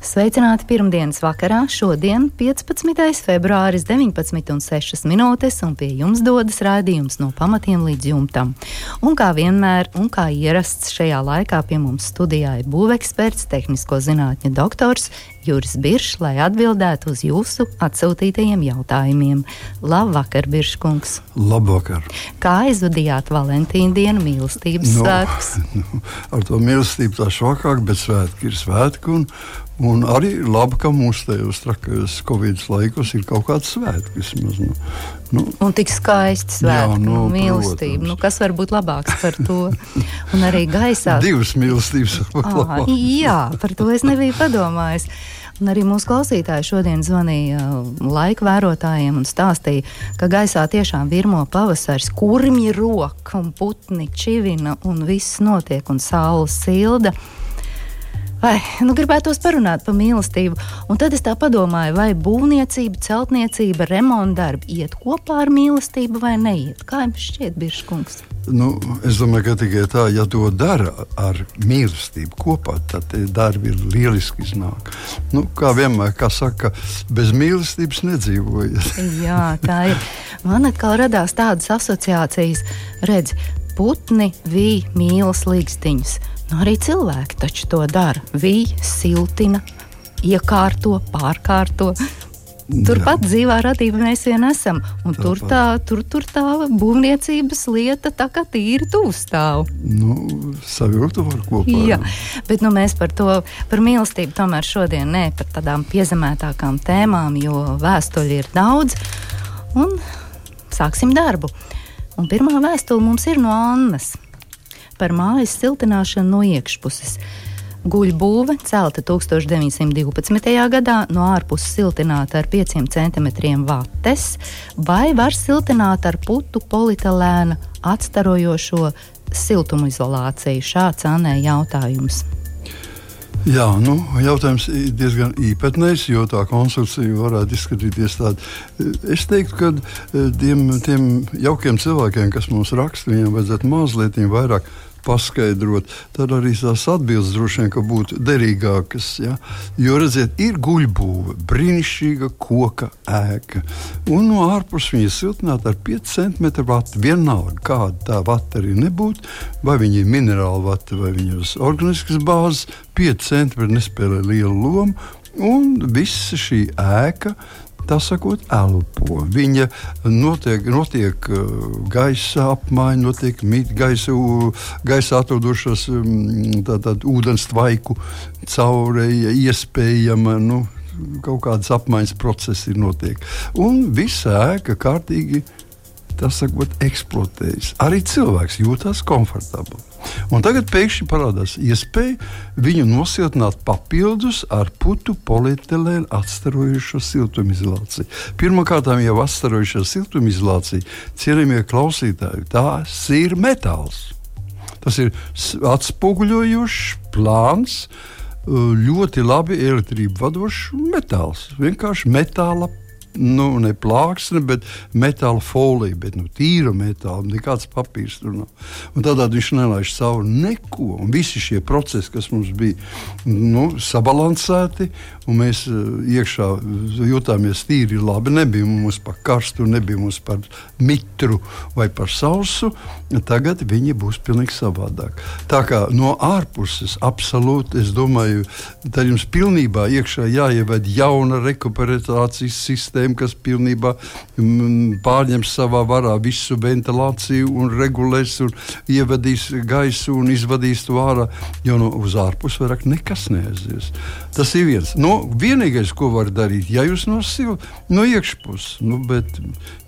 Sveicināti pirmdienas vakarā, šodien 15. februāris 19,6 minūtes, un pie jums dodas raidījums no pamatiem līdz jumtam. Un kā vienmēr, un kā ierasts šajā laikā pie mums studijā ir būveksperts, tehnisko zinātņu doktors Juris Biršs, lai atbildētu uz jūsu atsūtītajiem jautājumiem. Labvakar, Birškungs! Labvakar! Kā aizvadījāt Valentīna dienu mīlestības Nu, svētkus? nu, ar to mīlestību tā švakāk, bet svētki ir svētki. Un, un arī labi, ka mums tajos trakajos Covid laikos ir kaut kāds svētki. Vismaz, nu, nu, Un tik skaisti svētki, Jā, nu, mīlestība. Nu, kas var būt labāks par to? Un arī gaisā. divas mīlestības Ā, jā, par to es nebiju padomājis. Un arī mūsu klausītāji šodien zvanīja laika vērotājiem un stāstīja, ka gaisā tiešām virmo pavasaris, kurmji roka un putni čivina un viss notiek un saule silda. Vai, nu gribētos parunāt par mīlestību, un tad es tā padomāju, vai būvniecība, celtniecība, remontdarbi iet kopā ar mīlestību vai neiet. Kā jums šķiet, Biržkungs? Nu, es domāju, ka tikai tā, ja to dara ar mīlestību kopā, tad darbi ir lieliski iznāk. Nu, kā vienmēr, kā saka, bez mīlestības nedzīvojiet. Jā, tā ir. Man atkal radās tādas asociācijas, redz, putni vīja mīlas līgstiņus. Nu, arī cilvēki taču to dara. Vīja, siltina, iekārto, pārkārto. Turpat dzīvā radība mēs vien esam. Tur tā, tur, tur tā būvniecības lieta tā kā tīri tūstāv. Nu, Savilkt to var kopā. Jā, bet nu, mēs par to, par mīlestību tomēr šodien ne par tādām piezemētākām tēmām, jo vēstuļi ir daudz. Un sāksim darbu. Un pirmā vēstule mums ir no Annas par mājas siltināšanu no iekšpuses. Guļbūve celta 1912. gadā, no ārpuses siltināta ar 5 cm vates, vai var siltināt ar putu polietilēna atstarojošo siltumizolāciju? Šāds Anē jautājums. Jā, nu, jautājums ir diezgan īpatnējs, jo tā konstrukcija varētu izskatīties tāda. Es teiktu, ka eh, tiem, tiem jaukiem cilvēkiem, kas mums raksta, viņiem vajadzētu mazliet vairāk paskaidrot. Tad arī tās atbildes droši vien būtu derīgākas. Ja? Jo, redziet, ir guļbūve, brīnišķīga koka ēka. Un no ārpuses viņa siltināta ar 5 cm vatu. Vienalga, kāda tā vata arī nebūtu, vai viņa ir minerāla vata vai viņa ir organiskas bāzes, 5 cm nespēlē lielu lomu. Un visa šī ēka tā sakot, elpo. Viņa notiek, notiek uh, gaisa apmaiņa, notiek mit, gaisa, gaisa atrodošos um, tā- tādu ūdens tvaiku caurēja, iespējama. Nu, Kaut kādas apmaiņas procesi ir notiek. Un visa ēka kārtīgi tas sakot, eksploatējas. Arī cilvēks jūtas komfortabli. Un tagad pēkšņi parādās iespēja viņu nosiltināt papildus ar putu polietilēnu atstarojušo siltumizolāciju. Pirmkārt, jau atstarojušo siltumizolāciju, cienījamie klausītāji, tās ir metāls. Tas ir atspoguļojošs plāns, uh, ļoti labi elektrību vadošs metāls. Vienkārši metāla. Nu, ne plāksne, bet metāla folija, bet nu, tīra metāla, nekāds papīrs tur nav. Un Tādēļ viņš nelaiž cauri neko. Un visi šie procesi, kas mums bija nu, sabalansēti, un mēs uh, iekšā jutāmies tīri labi, nebija mums par karstu, nebija mums par mitru vai par sausu, tagad viņi būs pilnīgi savādāk. Tā kā no ārpuses absolūti, es domāju, tad jums pilnībā iekšā jāieved jauna rekuperācijas sistēma, kas pilnībā mm, pārņems savā varā visu ventilāciju un regulēs un ievedīs gaisu un izvadīs to ārā, jo no uz ārpuses vairāk nekas neaizies. Tas ir viens. No, vienīgais, ko var darīt, ja jūs no, sil, no iekšpuses, nu, bet,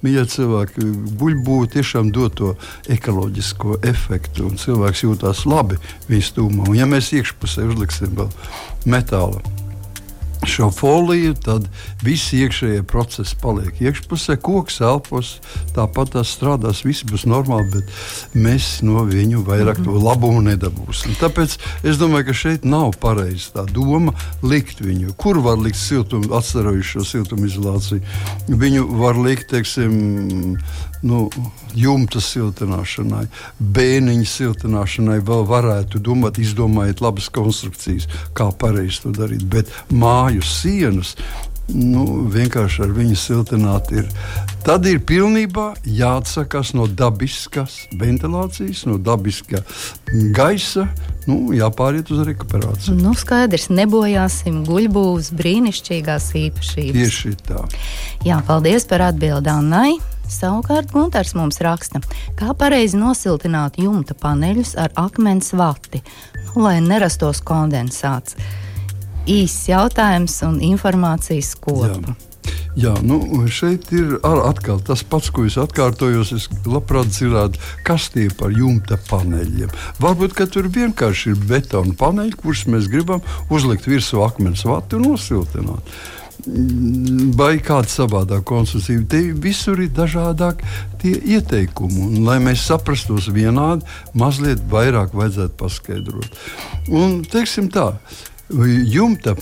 mīļie cilvēki, guļbūve tiešām dod to ekoloģisko efektu, un cilvēks jūtas labi viņa stūmā. Un ja mēs iekšpusē uzliksim vēl metāla šo foliju, tad viss iekšējie procesi paliek iekšpusē, koks elpos, tāpat tas strādās, viss būs normāli, bet mēs no viņu vairāk mm -hmm. to labumu nedabūsim. Tāpēc es domāju, ka šeit nav pareizi tā doma likt viņu. Kur var likt siltumu, atcerojušo siltumizolāciju? Viņu var likt, teiksim, nu, jumta siltināšanai, bēniņa siltināšanai vēl varētu domāt, izdomājot labas konstrukcijas, kā pareizi to darīt. Bet māju sienas nu, vienkārši ar viņu siltināt. Ir. Tad ir pilnībā jāatsakās no dabiskas ventilācijas, no dabiskā gaisa. Nu, jāpāriet uz rekuperāciju. Nu, skaidrs, nebojāsim guļbūvas brīnišķīgās īpašības. Tieši tā. Jā, paldies par atbildi Annai. Savukārt Gunārs mums raksta, kā pareizi nosiltināt jumta paneļus ar akmens vati, nu, lai nerastos kondensāts. Īsts jautājums un informācijas kopa. Jā. Jā, nu, šeit ir atkal tas pats, ko es atkārtojos. Es labprāt dzirdētu, kas tie par jumta paneļiem. Varbūt tur vienkārši ir betona paneļi, kurus mēs gribam uzlikt virsū akmens vatu un nosiltināt vai kāda savādāka konstrukcija. Te visur ir dažādāk tie ieteikumi. Un, lai mēs saprastos vienādi, mazliet vairāk vajadzētu paskaidrot. Un, teiksim tā, jumta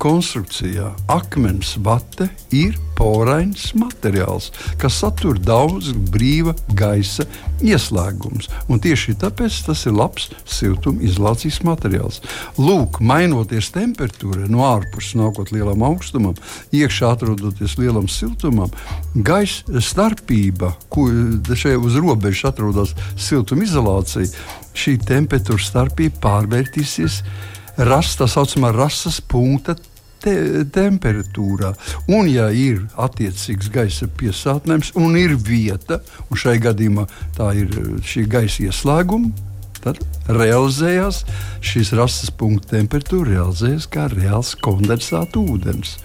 konstrukcijā akmens vate ir porains materiāls, kas satur daudz brīva gaisa ieslēgums. Tieši tāpēc tas ir labs siltumizolācijas materiāls. Lūk, mainoties temperatūrai no ārpuses, nākot lielam augstumam, iekšā atrodoties lielam siltumam, gaisa starpība, ko šeit uz robežas atrodas siltumizolācija, šī temperatūra starpība pārvērtīsies rast, tā saucamā rases punkta te, temperatūrā. Un, ja ir attiecīgs gaisa piesātnēms un ir vieta, un šai gadījumā tā ir šī gaisa ieslēguma, tad realizējās šīs rases punkta temperatūra, realizējās kā reāls kondensāta ūdens.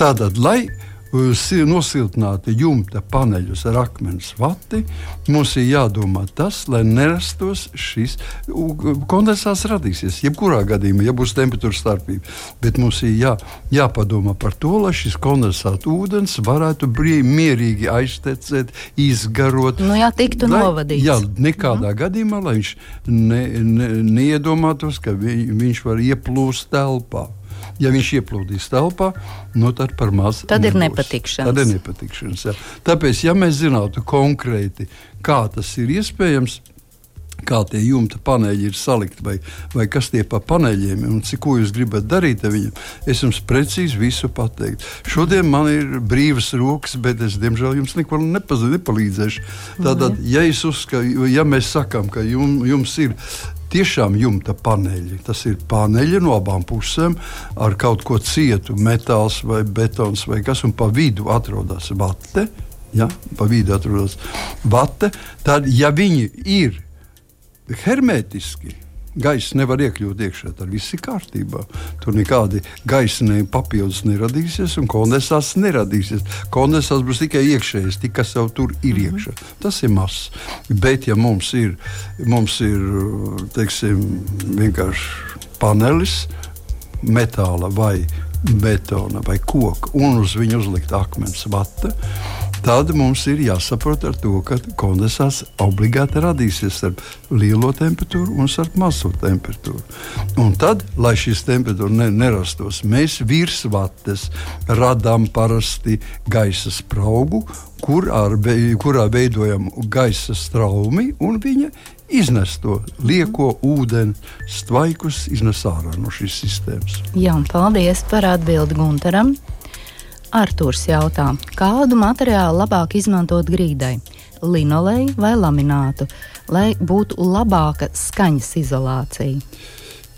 Tātad, lai nosiltināti jumta paneļus ar akmens vati, mums ir jādomā tas, lai nerastos šis kondensāts radīsies. Jebkurā gadījumā, ja būs temperatūra starpība, bet mums ir jā, jāpadomā par to, lai šis kondensāta ūdens varētu brīvi, mierīgi aiztecēt, izgarot. Nu, jā, tiktu lai, novadīts. Jā, nekādā mm. gadījumā, lai viņš ne, ne, neiedomātos, ka vi, viņš var ieplūst telpā. Ja viņš ieplūdīs telpā, nu tad par maz. Tad nebūs. ir nepatikšanas. Tad ir nepatikšanas jā. Tāpēc, ja mēs zinātu konkrēti, kā tas ir iespējams, kā tie jumta paneļi ir salikti, vai, vai kas tie pa paneļiem ir un cik, ko jūs gribat darīt ar viņiem. Es jums precīzi visu pateiktu. Šodien man ir brīvas rokas, bet es, diemžēl, jums neko nepalīdzēšu. Tātad, ja, uzska, ja mēs sakām, ka jum, jums ir tiešām jumta paneļi. Tas ir paneļi no abām pusēm ar kaut ko cietu, metāls vai betons vai kas, un pa vidu atrodas vate. Ja, pa vidu atrodas vate. Tad, ja viņi ir hermētiski, Gaisa nevar iekļūt iekšā, tad viss ir kārtībā. Tur nekādi gaisa papildus neradīsies, un kondensāts neradīsies. Kondensāts būs tikai iekšējais, tik, kas jau tur ir mhm. iekšā. Tas ir mazs. Bet, ja mums ir, mums ir teiksim, vienkārši panelis, metāla vai betona vai koka, un uz viņu uzlikt akmens vata, tad mums ir jāsaprot ar to, ka kondensāts obligāti radīsies starp lielo temperatūru un starp mazo temperatūru. Un tad, lai šīs temperatūra ne, nerastos, mēs virsvates radām parasti gaisa spraugu, kur ar, kurā veidojam gaisa straumi un viņa iznes to lieko ūdeni, stvaikus iznes ārā no šīs sistēmas. Jā, paldies par atbildi Gunteram. Artūrs jautā, kādu materiālu labāk izmantot grīdai? Linoleju vai laminātu, lai būtu labāka skaņas izolācija?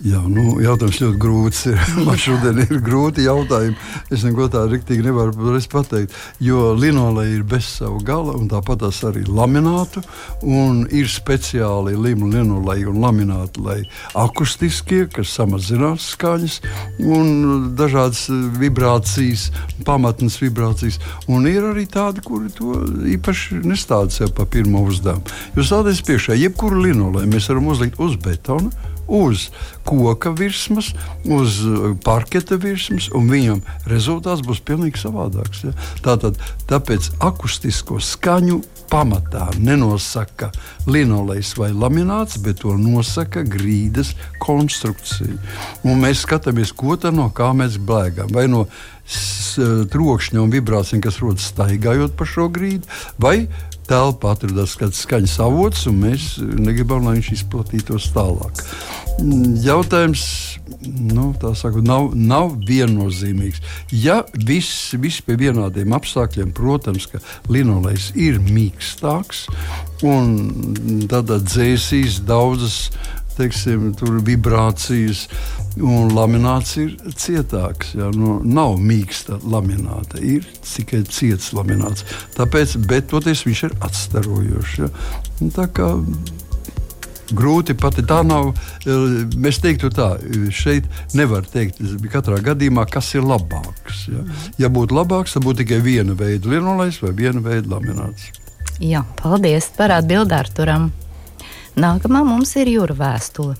Jā, nu, jautājums ļoti grūts. Ir. Man šodien ir grūti jautājumi. Es neko tādu rīktīgi nevaru pateikt. Jo linoleja ir bez sava gala, un tāpat arī laminātu. Ir speciāli linoleja un lamināti, lai akustiskie, kas samazinās skaņas, un dažādas vibrācijas, pamatnes vibrācijas. Un ir arī tādi, kuri to īpaši nestāda sev pa pirmo uzdevumu. Jūs stādāties priekšā, jebkuru linoleju mēs varam uzlikt uz betona uz koka virsmas, uz uh, parketa virsmas, un viņam rezultāts būs pilnīgi savādāks. Ja? Tātad, tāpēc akustisko skaņu pamatā nenosaka linolejs vai lamināts, bet to nosaka grīdas konstrukcija. Un mēs skatāmies, ko tā no kā mēs blēgam. Vai no trokšņa un vibrācijām, kas rodas staigājot pa šo grīdu, vai telpa atrodas kāds skaņas avots, un mēs negribam, lai viņš izplatītos tālāk. Jautājums nu, saku, nav, nav viennozīmīgs. Ja viss, viss pie vienādiem apstākļiem, protams, ka linolejs ir mīkstāks un tad dzēsīs daudzas teiksim, vibrācijas, un lamināts ir cietāks. Ja? Nu, nav mīksta lamināta, ir tikai ciets lamināts. Tāpēc, bet toties viņš ir atstarojošs. Ja? Un tā kā grūti pat tā nav. Mēs teiktu, tā šeit nevar teikt, katrā gadījumā, kas ir labāks. Ja, ja būtu labāks, tad būtu tikai viena veida linolejs vai viena veida lamināts. Jā, paldies par atbildi Arturam. Nākamā mums ir jūra vēstule.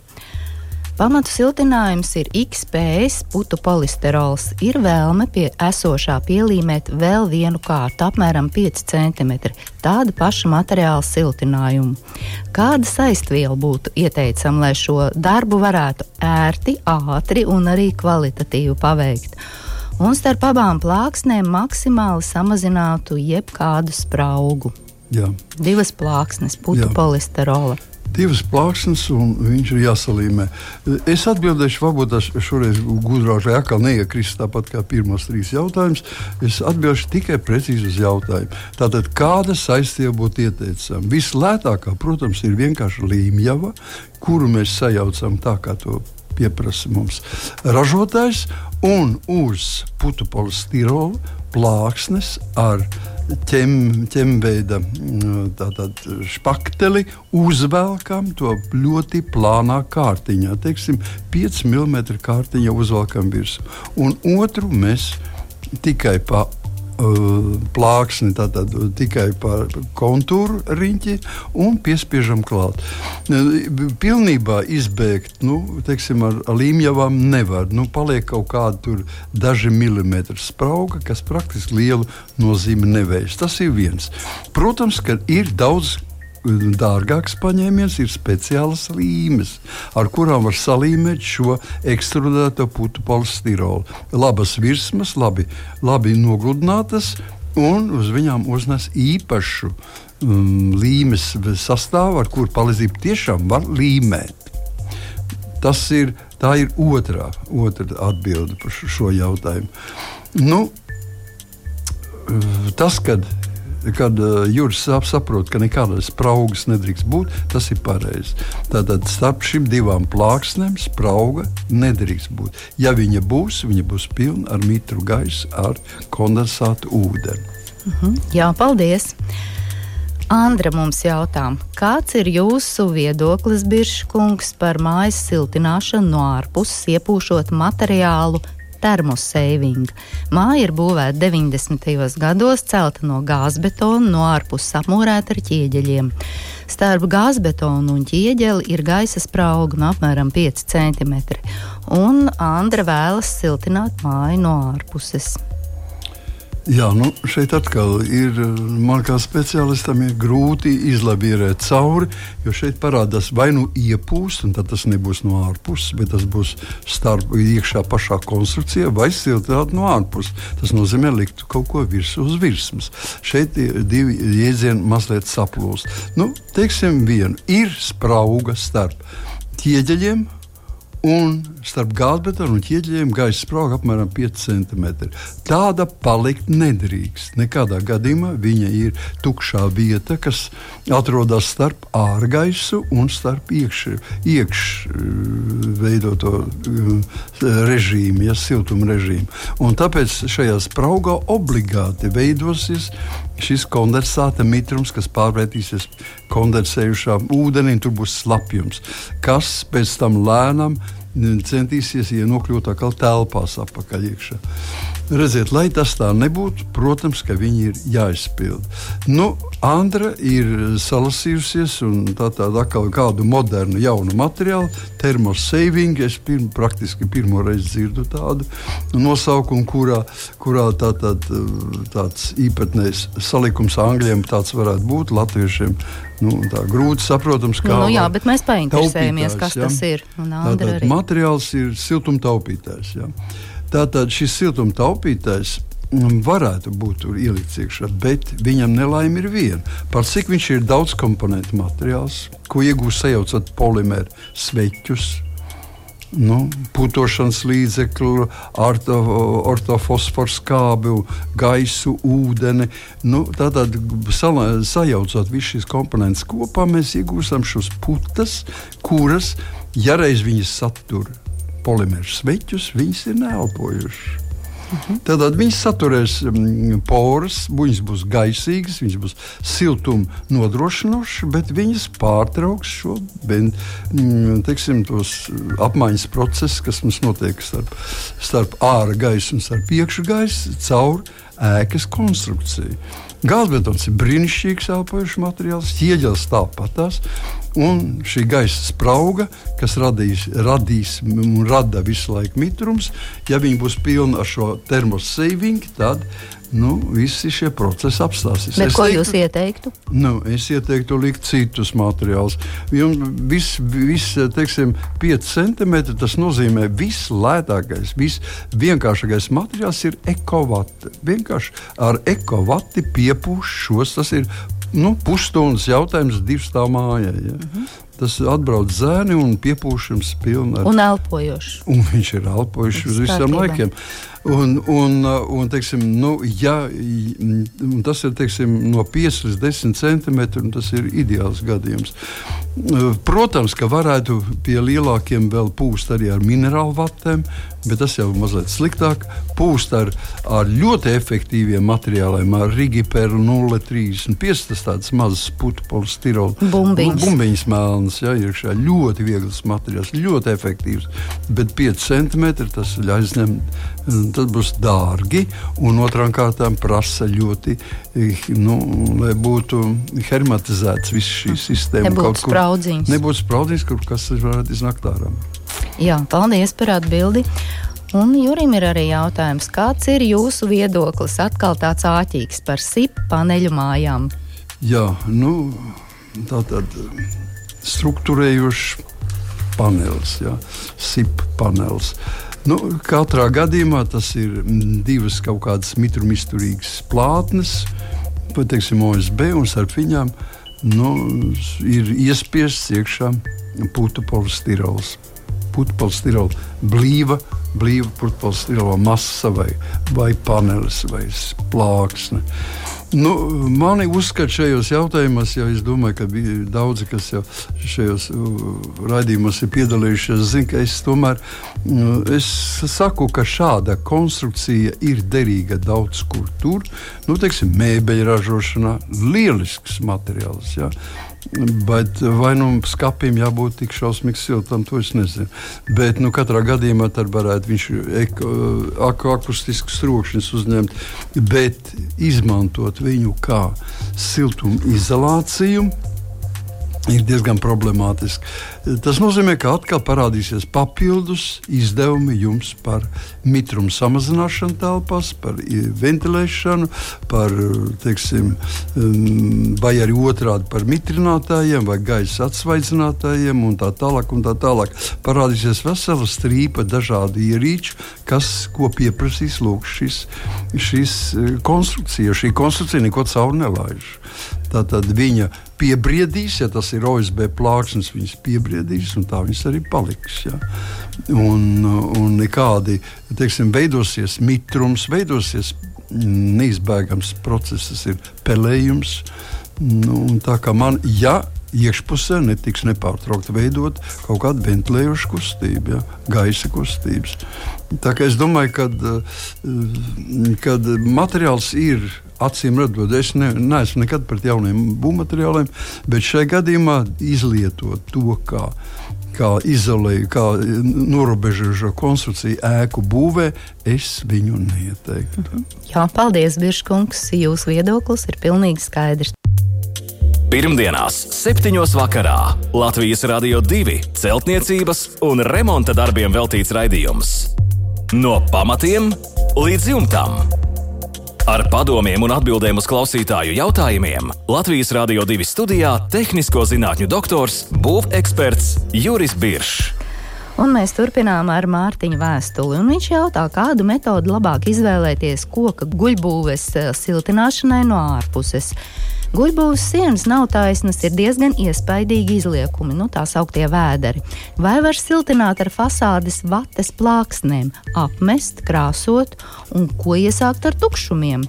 Pamatu siltinājums ir XPS putu polisterols. Ir vēlme pie esošā pielīmēt vēl vienu kārtu, apmēram 5 cm, tādu pašu materiālu siltinājumu. Kāda saistviela būtu ieteicama, lai šo darbu varētu ērti, ātri un arī kvalitatīvi paveikt? Un starp abām plāksnēm maksimāli samazinātu jebkādu spraugu. Jā. Divas plāksnes, Jā. polisterola divas plāksnes, un viņš ir jāsalīmē. Es atbildēšu, varbūt tas šoreiz gudrāk, lai atkal neiekrist tāpat kā pirmos trīs jautājumus. Es atbildēšu tikai precīzi uz jautājumu. Tātad, kāda saistība būtu ieteicama? Vislētākā, protams, ir vienkārši līmjava, kuru mēs sajaucam tā, kā to pieprasa mums ražotājs, un uz putu polistirola plāksnes ar ķem, ķemveida mm, špakteli, uzvelkam to ļoti plānā kārtiņā. Teiksim, 5 mm kārtiņā uzvelkam virsmu. Un otru mēs tikai pa plāksni tātad, tikai par kontūru riņķi un piespiežam klāt. Uh, pilnībā izbēgt nu, teiksim, ar, ar līmjavām nevar. Nu, paliek kaut kāda daži milimetri sprauga, kas praktiski lielu nozīmi neveic. Tas ir viens. Protams, ka ir daudz dārgāks paņēmiens ir speciālas līmes, ar kurām var salīmēt šo ekstrudēto putu polistirolu. Labas virsmas, labi, labi nogludinātas, un uz viņām uznes īpašu um, līmes sastāvu, ar kuru palīdzību tiešām var līmēt. Tas ir, ir otrā, otrā atbilde par šo jautājumu. Nu, tas, kad kad uh, jūras saprot, ka nekādas spraugas nedrīkst būt, tas ir pareizi. Tātad starp šīm divām plāksnēm sprauga nedrīkst būt. Ja viņa būs, viņa būs pilna ar mitru gaisu, ar kondensātu ūdeni. Uh mhm. -huh. Jā, paldies! Andra mums jautā, kāds ir jūsu viedoklis, Biržkungs, par mājas siltināšanu no ārpuses, iepūšot materiālu termosaving. Māja ir būvēta 90. gados, celta no gāzbetona, no ārpuses apmūrēta ar ķieģeļiem. Starp gāzbetonu un ķieģeli ir gaisa sprauga no apmēram 5 cm, un Andra vēlas siltināt māju no ārpuses. Jā, nu šeit atkal ir, man kā speciālistam, ir grūti izlavierēt cauri, jo šeit parādās vai nu iepūst, un tas nebūs no ārpuses, bet tas būs starp iekšā pašā konstrukcijā, vai siltināt no ārpuses. Tas nozīmē likt kaut ko virsū uz virsmas. Šeit divi jēdzieni mazliet saplūst. Nu, teiksim, vienu ir sprauga starp ķieģeļiem un starp gāzbetonu un ķieģeļiem gaisa sprauga apmēram 5 cm. Tāda palikt nedrīkst. Nekādā gadījumā viņa ir tukšā vieta, kas atrodas starp ārgaisu un starp iekšveidoto iekš, režīmu, ja siltuma režīmu. Un tāpēc šajā spraugā obligāti veidosies šis kondensāta mitrums, kas pārvērtīsies kondensējušā ūdenī, tur būs slapjums, kas pēc tam lēnām centīsies ienokļūt atkal telpās apakaļ iekšā. Redziet, lai tas tā nebūtu, protams, ka viņi ir jāizpild. Nu, Andra ir salasījusies un tā tāda atkal kādu modernu, jaunu materiālu, termosaving. Es pirm, praktiski pirmo reizi dzirdu tādu nosaukumu, kurā, kurā tā, tā, tāds īpatnējs salikums angļiem tāds varētu būt latviešiem. Nu, tā grūti saprotams, kā. Nu, jā, bet mēs painteresējamies, kas ja? tas ir. Tātad materiāls ir siltumtaupītājs. Ja? Tātad šis siltumtaupītājs varētu būt ielikts iekšā, bet viņam nelaime ir viena. Par cik viņš ir daudz komponentu materiāls, ko iegūst sajaucot polimēru sveķus. Nu, putošanas līdzekļu, ortofosforu skābi, gaisu, ūdeni. Nu, Tātad, sajaucot visus šīs komponentus kopā, mēs iegūstam šos putas, kuras, ja reiz viņas satur polimēru sveķus, viņas ir neelpojušas. Tad viņas saturēs mm, porus, viņas būs gaisīgas, viņas būs siltuma nodrošinošas, bet viņas pārtrauks šo ben, mm, teiksim, apmaiņas procesu, kas mums notiek starp, starp ārā gaisu un starp iekšā gaisu caur ēkas konstrukciju. Gāzbetons ir brīnišķīgs elpojošs materiāls, ķieģelis tāpatās. Un šī gaisa sprauga, kas radīs, radīs un rada visu laiku mitrums, ja viņi būs pilni ar šo termosaving, tad nu, visi šie procesi apstāsies. Bet es ko teiktu, jūs ieteiktu? Nu, es ieteiktu likt citus materiālus. Viss, vis, teiksim, 5 centimetri tas nozīmē vislētākais, visvienkāršākais materiāls ir ekovati. Vienkārši ar ekovati piepūš šos. Tas ir nu, pusstundas jautājums, divas tā mājā. Ja. Mm -hmm. Tas atbrauc zēni un piepūšams pilns ar un elpojošs. Un viņš ir elpojošs uz visiem laikiem. Un, un, un, teiksim, nu, ja, un tas ir teiksim, no 5 līdz 10 centimetriem. Tas ir ideāls gadījums. Protams, ka varētu pie lielākiem vēl pūst arī ar minerālu vatēm, bet tas jau mazliet sliktāk. Pūst ar, ar ļoti efektīviem materiāliem, ar rigiperu 0,35. Tas tāds mazs putu polistirols. Bumbiņas. Melnas, ja, iekšā ļoti viegls materiāls, ļoti efektīvs. Bet 5 centimetri tas ļauj aizņemt tad būs dārgi. Un otrām kārtām prasa ļoti, eh, nu, lai būtu hermetizēts viss šī sistēma. Nebūtu spraudziņš. Nebūtu spraudziņš, kur kas varētu iznākt ārā. Jā, paldies par atbildi. Un Jurim ir arī jautājums, kāds ir jūsu viedoklis atkal tāds āķīgs par SIP paneļu mājām? Jā, nu, tā tad struktūrējošs panelis, jā, SIP panelis. Nu, katrā gadījumā tas ir divas kaut kādas mitrumizturīgas plātnes, vai teiksim, OSB, un starp viņām nu, ir iespiests iekšā. Putu polistirola blīva, blīva putu polistirola masa vai, vai panelis vai plāksne. Nu, mani uzskata šajos jautājumos, jo es domāju, ka bija daudzi, kas jau šajos uh, raidījumos ir piedalījušies. Zinu, ka es tomēr uh, es saku, ka šāda konstrukcija ir derīga daudz kur tur. Nu, teiksim, mēbeļu ražošanā lielisks materiāls. Ja? Bet vai nu skāpim jābūt tik šausmīgi siltam, to es nezinu. Bet nu, katrā gadījumā tad varētu viņš ak akustiskus trokšņus uzņemt, bet izmantot viņu kā siltumizolāciju ir diezgan problemātiski. Tas nozīmē, ka atkal parādīsies papildus izdevumi jums par mitrumu samazināšanu telpās, par ventilēšanu, par, teiksim, um, vai arī otrādi par mitrinātājiem vai gaisa atsvaidzinātājiem un tā tālāk. Un tā tālāk. Parādīsies vesela strīpa dažādu ierīču, kas ko pieprasīs lūk, šis, šis uh, konstrukcija. Šī konstrukcija neko cauri nelaiž. Tātad viņa piebriedīs, ja tas ir OSB plāksnes, viņas piebriedīs un tā viņas arī paliks. Ja. Un, un nekādi teiksim, veidosies mitrums, veidosies neizbēgams process, tas ir pelējums. Nu, tā kā man, ja iekšpusē netiks nepārtraukti veidot kaut kāda ventilējoša kustība, ja, gaisa kustības. Tā kā es domāju, ka materiāls ir acīm redzot, es ne, neesmu nekad pret jauniem būvmateriāliem, bet šajā gadījumā izlietot to, kā, kā izolēju, kā norobežošu konstrukciju ēku būvē, es viņu neieteiktu. Jā, paldies, Biržkungs. Jūsu viedoklis ir pilnīgi skaidrs. Pirmdienās, 7. vakarā Latvijas Rādio 2 celtniecības un remonta darbiem veltīts raidījums. No pamatiem līdz jumtam. Ar padomiem un atbildēm uz klausītāju jautājumiem Latvijas Rādio 2 studijā - tehnisko zinātņu doktors, būveksperts Juris Biršs. Un mēs turpinām ar Mārtiņu vēstuli. Viņš jautā, kādu metodi labāk izvēlēties koka guļbūves eh, siltināšanai no ārpuses. Guļbūvas sienas nav taisnas, ir diezgan iespaidīgi izliekumi, nu tā sauktie vēderi. Vai var siltināt ar fasādes vates plāksnēm, apmest, krāsot un ko iesākt ar tukšumiem?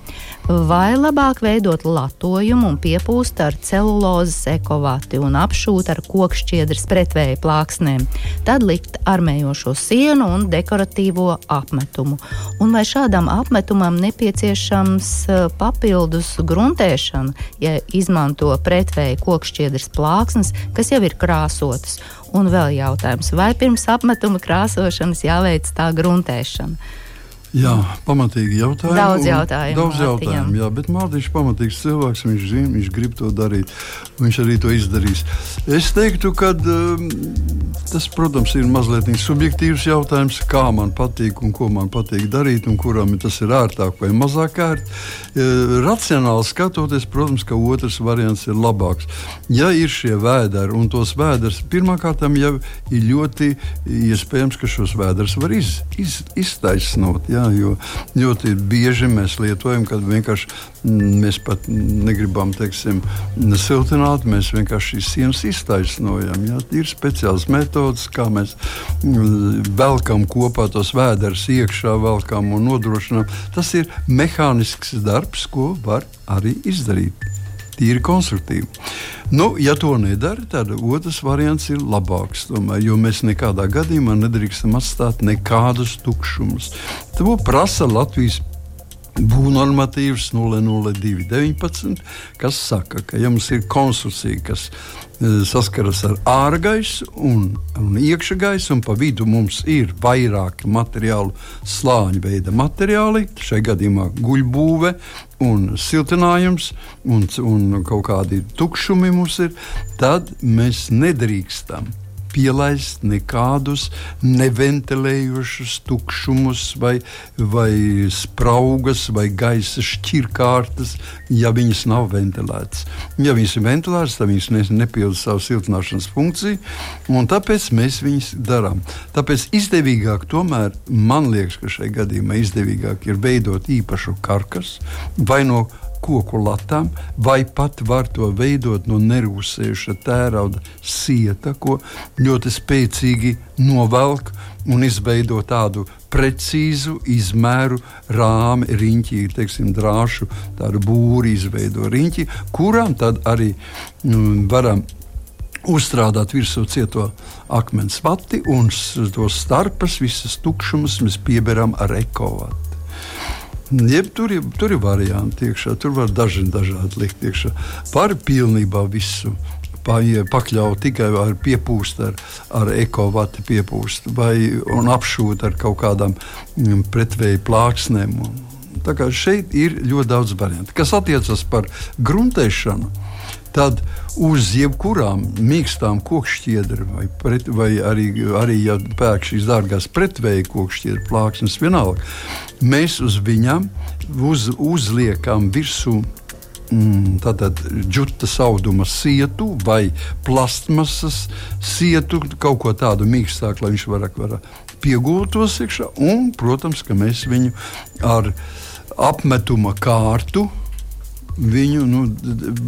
Vai labāk veidot latojumu un piepūst ar celulozes ekovati un apšūt ar kokšķiedras pretvēja plāksnēm, tad likt armējošo sienu un dekoratīvo apmetumu. Un vai šādam apmetumam nepieciešams eh, papildus gruntēšana, ja izmanto pretvēja kokšķiedras plāksnes, kas jau ir krāsotas? Un vēl jautājums, vai pirms apmetuma krāsošanas jāveic tā gruntēšana? Jā, pamatīgi jautājumi. Daudz jautājumu. Daudz jautājumu, jā, bet Mārtiņš ir pamatīgs cilvēks, viņš zina, viņš grib to darīt. Viņš arī to izdarīs. Es teiktu, ka um, tas, protams, ir mazliet subjektīvs jautājums, kā man patīk un ko man patīk darīt, un kuram tas ir ērtāk vai mazāk ērt. Uh, racionāli skatoties, protams, ka otrs variants ir labāks. Ja ir šie vēderi un tos vēders, pirmkārt, jau ir ļoti iespējams, ka šos vēders var iz, iz, iztaisnot. Jā, jo ļoti bieži mēs lietojam, kad vienkārši mm, mēs pat negribam teiksim, siltināt, mēs vienkārši šīs sienas iztaisnojam. Jā. Ir speciāls metods, kā mēs mm, velkam kopā tos vēderus iekšā, velkam un nodrošinām. Tas ir mehānisks darbs, ko var arī izdarīt tīri konstruktīvi. Nu, ja to nedara, tad otrs variants ir labāks. Tomēr, jo mēs nekādā gadījumā nedrīkstam atstāt nekādus tukšumus. To prasa Latvijas būvnormatīvs 00219, kas saka, ka ja mums ir konstrukcija, kas e, saskaras ar ārgaisu un, un iekšgaisu, un pa vidu mums ir vairāki materiālu slāņu veida materiāli, šajā gadījumā guļbūve un siltinājums, un, un kaut kādi tukšumi mums ir, tad mēs nedrīkstam pielaist nekādus neventilējušus tukšumus, vai, vai spraugas, vai gaisa šķirkārtas, ja viņas nav ventilētas. Ja viņas ir ventilētas, tad viņas nepilda savu siltināšanas funkciju, un tāpēc mēs viņus darām. Tāpēc izdevīgāk, tomēr man liekas, ka šajā gadījumā izdevīgāk ir veidot īpašu karkasu vai no koku latām, vai pat var to veidot no nerūsējuša tērauda sieta, ko ļoti spēcīgi novelk un izveido tādu precīzu izmēru rāmi, riņķi, teiksim, drāšu, tādu būri izveido riņķi, kuram tad arī mm, varam uzstrādāt virsū cieto akmens vati un tos starpus, visas tukšumus mēs pieberam ar ekovatu. Jeb, tur, ir, tur ir varianti iekšā, tur var daži dažādi likt iekšā. Pāri pilnībā visu pakļaut tikai ar piepūst, ar, ar ekovati piepūst vai apšūt ar kaut kādām mm, pretvēju plāksnēm. Tā kā šeit ir ļoti daudz variantu. Kas attiecas par gruntēšanu, tad uz jebkurām mīkstām kokšķiedra vai, pret, vai arī, arī ja pērk šīs dārgās pretvēja kokšķiedra plāksnes, vienalga, mēs uz viņām uz, uzliekam virsū. Mm, tātad džuta auduma sietu vai plastmasas sietu, kaut ko tādu mīkstāku, lai viņš varētu var piegūtos iekšā. Un, protams, ka mēs viņu ar apmetuma kārtu viņu, nu,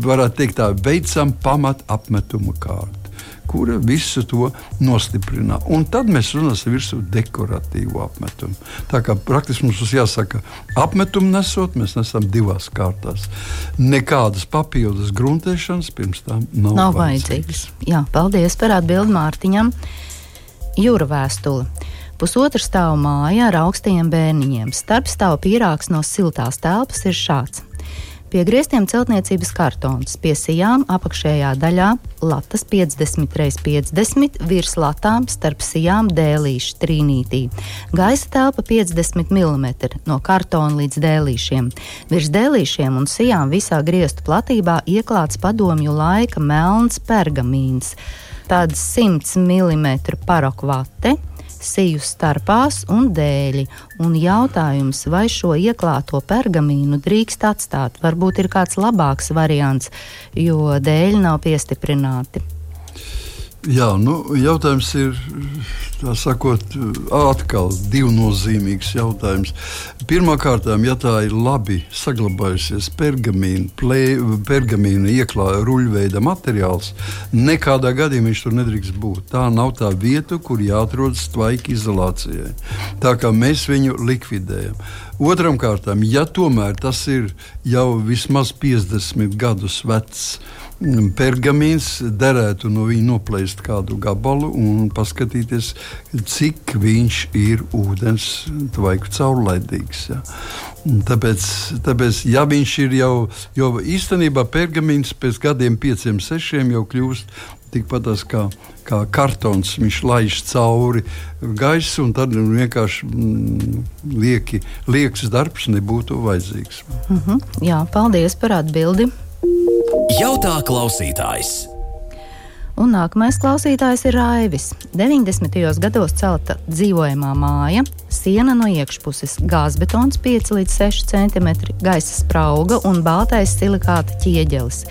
varētu teikt, tā veicam pamat apmetuma kārtu kura visu to nostiprina. Un tad mēs runāsim virsū dekoratīvu apmetumu. Tā kā praktiski mums jāsaka, apmetumu nesot, mēs nesam divās kārtās. Nekādas papildus gruntēšanas pirms tam nav, nav vajadzīgas. Jā, paldies par atbildi Mārtiņam. Jūra vēstule. Pusotra stāva māja ar augstiem bērniņiem. Starp stāvu pīrāgs no siltās telpas ir šāds. Pie grieztiem celtniecības kartons, pie sijām apakšējā daļā latas 50 x 50, virs latām starp sijām dēlīšu trīnītī. Gaisa telpa 50 mm no kartona līdz dēlīšiem. Virs dēlīšiem un sijām visā griestu platībā ieklāts padomju laika melns pergamīns, tāds 100 mm parokvate siju starpās un dēļi. Un jautājums, vai šo ieklāto pergamīnu drīkst atstāt? Varbūt ir kāds labāks variants, jo dēļi nav piestiprināti. Jā, nu, jautājums ir sakot, atkal divnozīmīgs jautājums. Pirmkārt, ja tā ir labi saglabājusies pergamīna, plē, pergamīna ieklāja ruļveida materiāls, nekādā gadījumā viņš tur nedrīkst būt. Tā nav tā vieta, kur jāatrodas tvaika izolācijai. Tā kā mēs viņu likvidējam. Otram kārtām, ja tomēr tas ir jau vismaz 50 gadus vecs, pergamīns, derētu no viņa noplēst kādu gabalu un paskatīties, cik viņš ir ūdens tvaiku caurlaidīgs. Ja. Tāpēc, tāpēc, ja viņš ir jau, jo īstenībā pergamīns pēc gadiem, pieciem, sešiem jau kļūst tikpat kā, kā kartons. Viņš laiž cauri gaismu, un tad vienkārši mm, lieki, liekas darbs nebūtu vajadzīgs. Mm -hmm. Jā, paldies par atbildi. Jautā klausītājs. Un nākamais klausītājs ir Raivis. 90. gados celta dzīvojamā māja, siena no iekšpuses, gāzbetons 5 līdz 6 cm, gaisa sprauga un baltais silikāta ķieģelis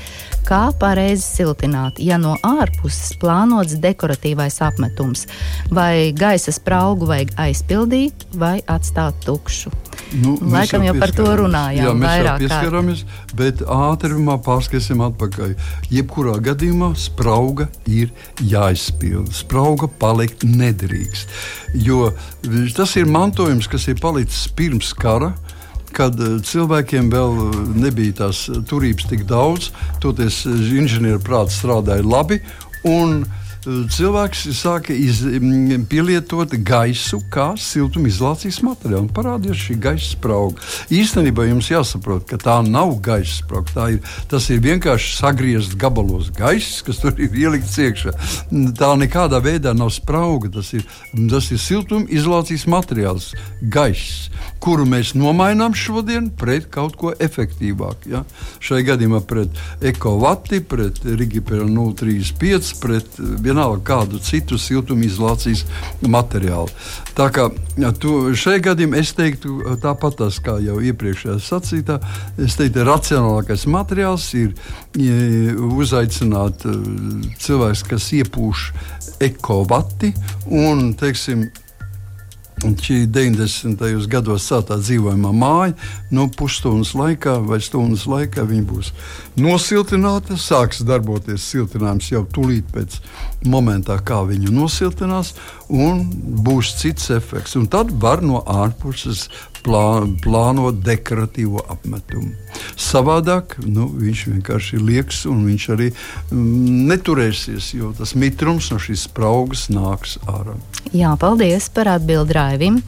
kā pareizi siltināt, ja no ārpuses plānots dekoratīvais apmetums, vai gaisa spraugu vajag aizpildīt vai atstāt tukšu. Nu, Laikam jau, jau par to runājām. Jā, mēs jau pieskaramies, kārt. bet ātrumā pārskatīsim atpakaļ. Jebkurā gadījumā sprauga ir jāizpilda. Sprauga palikt nedrīkst. Jo tas ir mantojums, kas ir palicis pirms kara kad eh, cilvēkiem vēl eh, nebija tās turības tik daudz, toties eh, inženieru prāts strādāja labi. Un, cilvēks sāka iz, pielietot gaisu kā siltumizolācijas materiālu. Parādījās šī gaisa sprauga. Īstenībā jums jāsaprot, ka tā nav gaisa sprauga. Ir, tas ir vienkārši sagriezts gabalos gaiss, kas tur ir ielikts iekšā. Tā nekādā veidā nav sprauga. Tas ir, tas ir siltumizolācijas materiāls, gaiss, kuru mēs nomainām šodien pret kaut ko efektīvāku. Ja? Šai gadījumā pret ekovati, pret Rigipera 035, pret vienā vienalga kādu citu siltumizolācijas materiālu. Tā kā tu, šajā gadījumā es teiktu, tāpat tas, kā jau iepriekšējā sacītā, es teiktu, racionālākais materiāls ir uzaicināt e, cilvēks, kas iepūš ekovati un, teiksim, Šī 90. gados celtā dzīvojamā māja, no pusstundas laikā vai stundas laikā viņa būs nosiltināta. Sāks darboties siltinājums jau tūlīt pēc momentā, kā viņu nosiltinās, un būs cits efekts. Un tad var no ārpuses plā, plānot dekoratīvo apmetumu. Savādāk nu, viņš vienkārši ir lieks un viņš arī mm, neturēsies, jo tas mitrums no šīs spraugas nāks ārā. Jā, paldies par atbildi Raivim.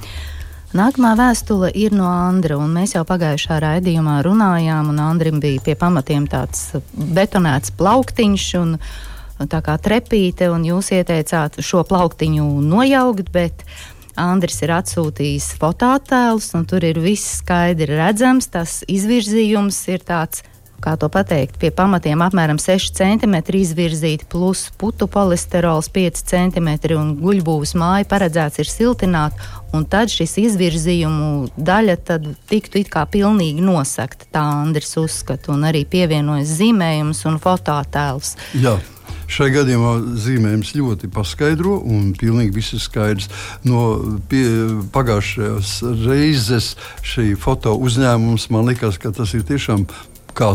Nākamā vēstule ir no Andra, un mēs jau pagājušā raidījumā runājām, un Andrim bija pie pamatiem tāds betonēts plauktiņš un tā kā trepīte, un jūs ieteicāt šo plauktiņu nojaukt, bet Andris ir atsūtījis fototēlus, un tur ir viss skaidri redzams, tas izvirzījums ir tāds kā to pateikt, pie pamatiem apmēram 6 cm izvirzīti, plus putu polisterols 5 cm un guļbūves māja paredzēts ir siltināt, un tad šis izvirzījumu daļa tiktu it kā pilnīgi nosakta. Tā Andris uzskata, un arī pievienojas zīmējums un fototēls. Jā. Šai gadījumā zīmējums ļoti paskaidro, un pilnīgi viss ir skaidrs. No pagājušās reizes šī foto uzņēmums man liekas, ka tas ir tiešām kā,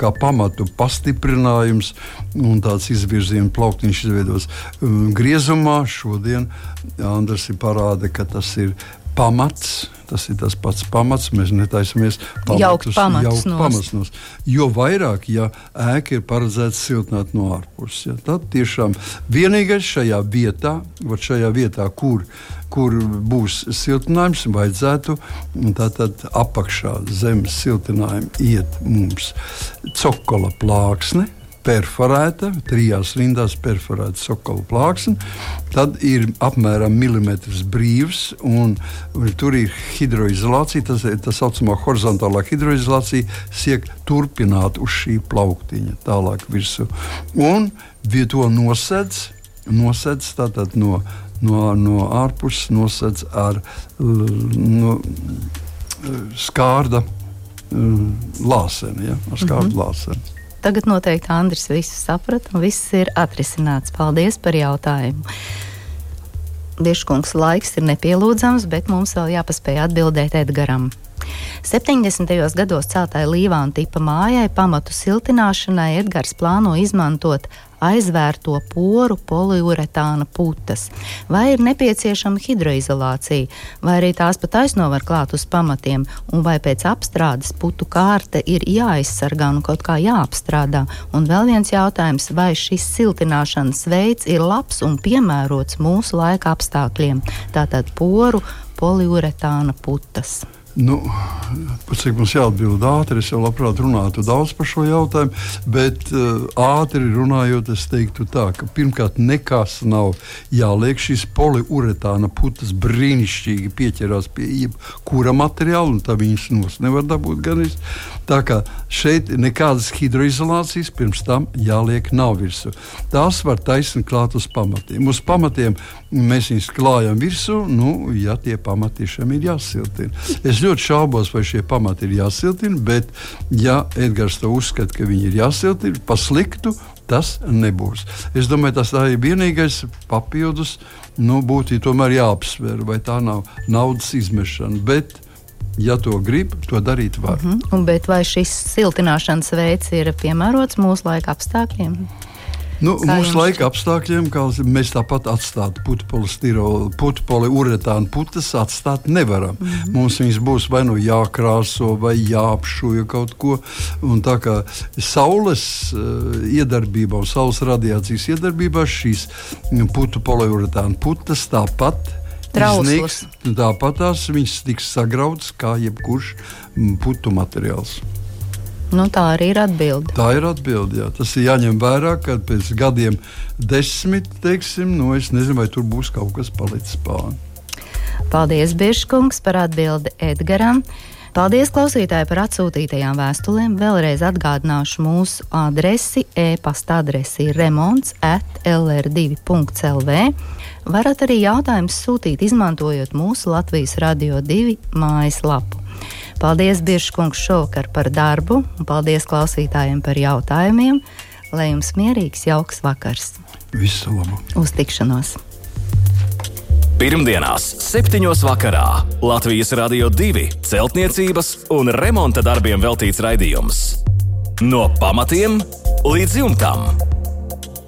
kā pamatu pastiprinājums un tāds izvirzījuma plauktiņš izveidos um, griezumā. Šodien Andris parāda, ka tas ir pamats. Tas ir tas pats pamats. Mēs netaisamies pamatus jaukt pamats nos. Jo vairāk, ja ēka ir paredzēta siltināt no ārpuses, ja, tad tiešām vienīgais šajā vietā, šajā vietā kur, kur būs siltinājums, vajadzētu tātad apakšā zemes siltinājuma iet mums cokola plāksne perforēta, trijās rindās perforēta sokola plāksne. Tad ir apmēram milimetrs brīvs, un, un tur ir hidroizolācija. Tas ir tā saucamā horizontālā hidroizolācija, siek turpināt uz šī plauktiņa tālāk virsū. Un to nosedz, nosedz tātad no, no, no ārpuses, nosedz ar no, skārda lāseni, ja, ar skārda mm -hmm. lāseni. Tagad noteikti Andris visu saprata un viss ir atrisināts. Paldies par jautājumu. Bieškungs laiks ir nepielūdzams, bet mums vēl jāpaspēj atbildēt Edgaram. 70. gados celtai Līvāna tipa mājai pamatu siltināšanai Edgars plāno izmantot aizvērto poru poliuretāna putas, vai ir nepieciešama hidroizolācija, vai arī tās pat aizno var klāt uz pamatiem, un vai pēc apstrādes putu kārta ir jāizsargā un kaut kā jāapstrādā. Un vēl viens jautājums, vai šis siltināšanas veids ir labs un piemērots mūsu laika apstākļiem, tātad poru poliuretāna putas. Nu, cik mums jāatbild ātri, es jau labprāt runātu daudz par šo jautājumu, bet uh, ātri runājot, es teiktu tā, ka pirmkārt nekas nav jāliek. Šis poliuretāna putas brīnišķīgi pieķerās pie jebkura materiāla, un tā viņas nos nevar dabūt gan es. Tā kā šeit nekādas hidroizolācijas pirms tam jāliek nav virsū. Tās var taisnīt klāt uz pamatiem. Uz pamatiem mēs viņus klājam virsū, nu, ja tie pamati tiešām ir jāsiltina. Es ļoti šaubos, vai šie pamati ir jāsiltina, bet, ja Edgars to uzskata, ka viņi ir jāsiltina, pa sliktu tas nebūs. Es domāju, tas ir vienīgais papildus. Nu, būtu tomēr jāapsver, vai tā nav naudas izmešana. Bet ja to grib, to darīt var. Mm -hmm. Bet vai šis siltināšanas veids ir piemērots mūsu laika apstākļiem? Nu, mūsu laika apstākļiem, mēs tāpat atstāt putekli, uretānu putas, atstāt nevaram. Mm -hmm. Mums viņas būs vai nu jākrāso, vai jāapšuja kaut ko. Un tā kā saules uh, iedarbībā un saules radiācijas iedarbībā šīs putu poliuretāna putas tāpat Trauslas. Tāpat tās viņas tiks sagrautas kā jebkurš putu materiāls. Nu, tā arī ir atbilde. Tā ir atbilde. Jā. Tas ir jāņem vērā, ka pēc gadiem, desmit, teiksim, nu, es nezinu, vai tur būs kaut kas palicis pāri. Paldies, Biržkungs, par atbildi Edgaram. Paldies, klausītāji, par atsūtītajām vēstulēm. Vēlreiz atgādināšu mūsu adresi. E-pasta adrese ir remonds at lr2.lv. Varat arī jautājumus sūtīt, izmantojot mūsu Latvijas Radio 2 mājaslapu. Paldies, Biržkungs, šovakar par darbu, un paldies klausītājiem par jautājumiem. Lai jums mierīgs, jauks vakars! Visu labu! Uz tikšanos! Pirmdienās, 7. vakarā Latvijas Rādio 2 celtniecības un remonta darbiem veltīts raidījums. No pamatiem līdz jumtam!